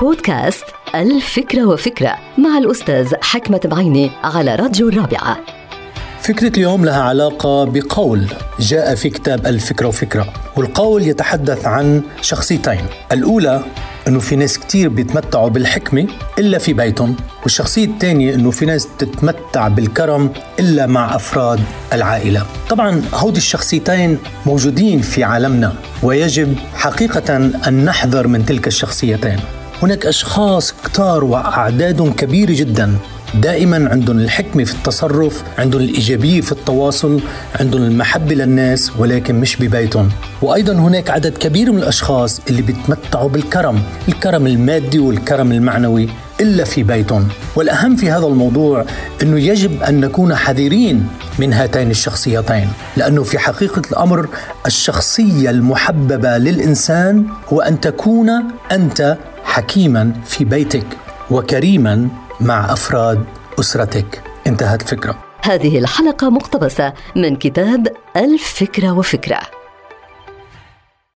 بودكاست الفكرة وفكرة مع الأستاذ حكمة بعيني على راديو الرابعة. فكرة اليوم لها علاقة بقول جاء في كتاب الفكرة وفكرة والقول يتحدث عن شخصيتين. الأولى إنه في ناس كتير بيتمتعوا بالحكمة إلا في بيتهم والشخصية الثانية إنه في ناس تتمتع بالكرم إلا مع أفراد العائلة. طبعا هودي الشخصيتين موجودين في عالمنا ويجب حقيقه أن نحذر من تلك الشخصيتين. هناك أشخاص كتار وأعداد كبيرة جدا. دائما عندهم الحكمة في التصرف عندهم الإيجابية في التواصل عندهم المحبة للناس ولكن مش ببيتهم. وأيضا هناك عدد كبير من الأشخاص اللي بيتمتعوا بالكرم الكرم المادي والكرم المعنوي إلا في بيتهم. والأهم في هذا الموضوع أنه يجب أن نكون حذرين من هاتين الشخصيتين لأنه في حقيقة الأمر الشخصية المحببة للإنسان هو أن تكون أنت حكيما في بيتك وكريما مع أفراد أسرتك. انتهت الفكرة هذه الحلقة مقتبسة من كتاب الفكرة وفكرة.